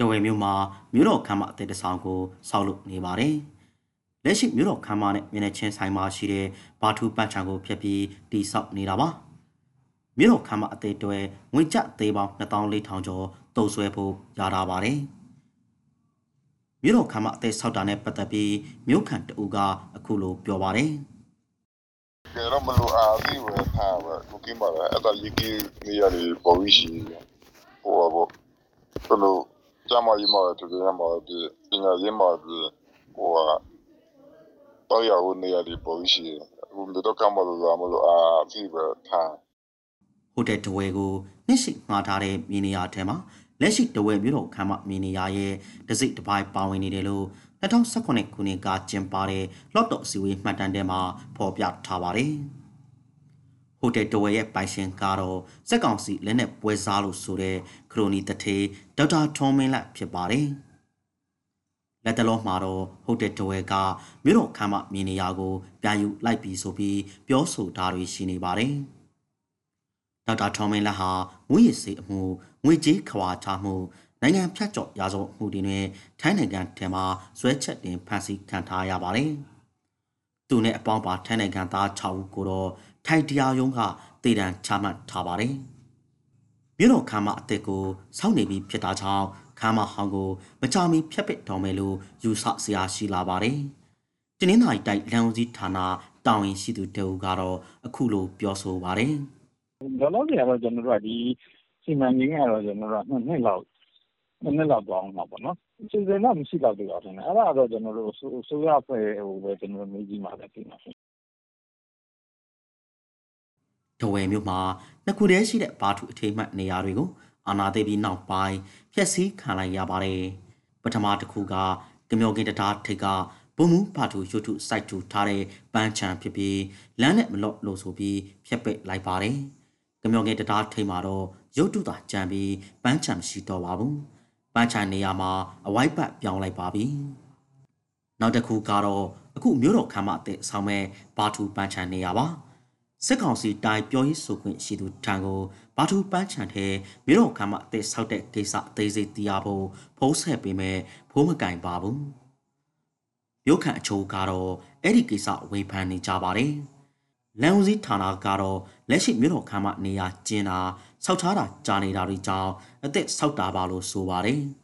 တဝယ်မြို့မှာမြို့တော်ခမ်းမအသေးတဆောင်ကိုဆောက်လုပ်နေပါတယ်။လက်ရှိမြို့တော်ခမ်းမနဲ့မျက်နှာချင်းဆိုင်မှာရှိတဲ့ဘာထူပန့်ချံကိုဖျက်ပြီးတိဆောက်နေတာပါ။မြို့တော်ခမ်းမအသေးတွေငွေကျသေးပေါင်း2400ကျော်တုံဆွဲဖို့ရတာပါတယ်။မြို့တော်ခမ်းမအသေးဆောက်တာနဲ့ပတ်သက်ပြီးမြို့ခံတအူကအခုလိုပြောပါတယ်။ကျွန်တော်မလို့အားသေးပဲထားပဲကိုကင်းပါလားအဲ့ဒါရေးကြီးနေရာတွေပေါ်ပြီးရှိဟိုဘောဘလို့ ကြမ်းမရေးမှာတူတယ်မှာဒီပညာရေးမှာဒီဟိုတော့ရဦးနေရာတွေပေါ်ပြီးရှိအခုတော့ကမ္ဘာလို့လာမလို့အားသေးပဲထားဟိုတယ်တဝဲကိုနှစ်ရှိငှားထားတဲ့မီနီယာထဲမှာလက်ရှိတဝဲမြို့တော်ခမ်းမမီနီယာရဲ့တစိ့တစ်ပိုင်းပါဝင်နေတယ်လို့2018ခုနှစ်ကကျင်းပတဲ့လော့တော့စီဝေးမှတ်တမ်းထဲမှာဖော်ပြထားပါတယ်။ ဟိုတယ်တဝဲရဲ့ပိုင်ရှင်ကတော့စက်ကောင်စီလက်နက်ပွဲစားလို့ဆိုတဲ့ခရိုနီတထေဒေါက်တာထွန်မင်းလက်ဖြစ်ပါတယ်။လက်တလုံးမှာတော့ဟိုတယ်တဝဲကမြို့တော်ခမ်းမမီနီယာကိုပြန်ယူလိုက်ပြီးဆိုပြီးပြောဆိုတာတွေရှိနေပါတယ်။ဒေါက်တာထော်မင်းလက်ဟာငွေရည်စေအမှုငွေကြေးခွာချမှုနိုင်ငံဖြတ်ကျော်ရာဇဝမှုတွေနဲ့ထိုင်းနိုင်ငံထဲမှာဇွဲချက်တင်ဖမ်းဆီးခံထားရပါတယ်။ သူနဲ့အပေါင်းပါထိုင်းနိုင်ငံသား6ဦးကိုတော့ထိုင်းတရားရုံးကတည်တံချမှတ်ထားပါတယ်။မြို့တော်ခမ်းမအသက်ကိုစောင့်နေပြီးဖြစ်တာကြောင့်ခမ်းမဟောင်းကိုမကြမီဖျက်ပစ်တော်မယ်လို့ယူဆစရာရှိလာပါတယ်။တင်းင်းသာရီတိုက်လန်ဦးစီးဌာနတာဝန်ရှိသူတေဦးကတော့အခုလိုပြောဆိုပါတယ်။လောလောဆယ်ကတော့ကျွန်တော်တို့ကဒီစီမံကိန်းကတော့ကျွန်တော်တို့ကနှစ်နှစ်လောက် နှစ်နှစ်လောက်သွားအောင်ပါပေါ့နော်စီစဉ်တော့ မရှိတော့သေးပါဘူးအဲ့ဒါတော့ ကျွန်တော်တို့ အစိုးရအဖွဲ့ဟိုပဲ ကျွန်တော်တို့ မေးကြည့်မှာလည်းပြင်ပါရှင်တဝယ်မြို့မှာနှစ်ခုတည်းရှိတဲ့ဘာထုအထိမ်းမှတ် နေရာတွေကို အာနာသိပြီးနောက်ပိုင်း ဖျက်ဆီးခံလိုက်ရပါတယ် ပထမတစ်ခုက ကမျောကင်းတတားထိပ်ကဘုံမူဘာထုရွှထုစိုက်ထူထားတဲ့ ပန်းချံဖြစ်ပြီး လမ်းနဲ့မလော့လို့ဆိုပြီး ဖျက်ပစ်လိုက်ပါတယ် ကမျောကင်းတတားထိပ်မှာတော့ ရုတ်တုသာကြံပြီး ပန်းချံမရှိတော့ပါဘူး ပန်းချံနေရာမှာအဝိုက်ပတ်ပြောင်းလိုက်ပါပြီနောက်တစ်ခုကတော့အခုမြို့တော်ခမ်းမအသစ်ဆောင်မဲ့ဘာထူပန်းချံနေရာပါစစ်ကောင်စီတိုင်ပြောရေးဆိုခွင့်ရှိသူထံကိုဘာထူပန်းချံထဲမြို့တော်ခမ်းမအသစ်ဆောက်တဲ့ကိစ္စအသေးစိတ်သိရဖို့ဖုံးဆက်ပေးမယ်ဖိုးမကင်ပါဘူးမြို့ခံအချို့ကတော့အဲ့ဒီကိစ္စဝေဖန်နေကြပါတယ် လန်ဦးစီးဌာနကတော့လက်ရှိမြို့တော်ခမ်းမနေရာကျင်းတာဆောက်ထားတာကြာနေတာတွေကြောင့်အသက်ဆောက်တာပါလို့ဆိုပါတယ်။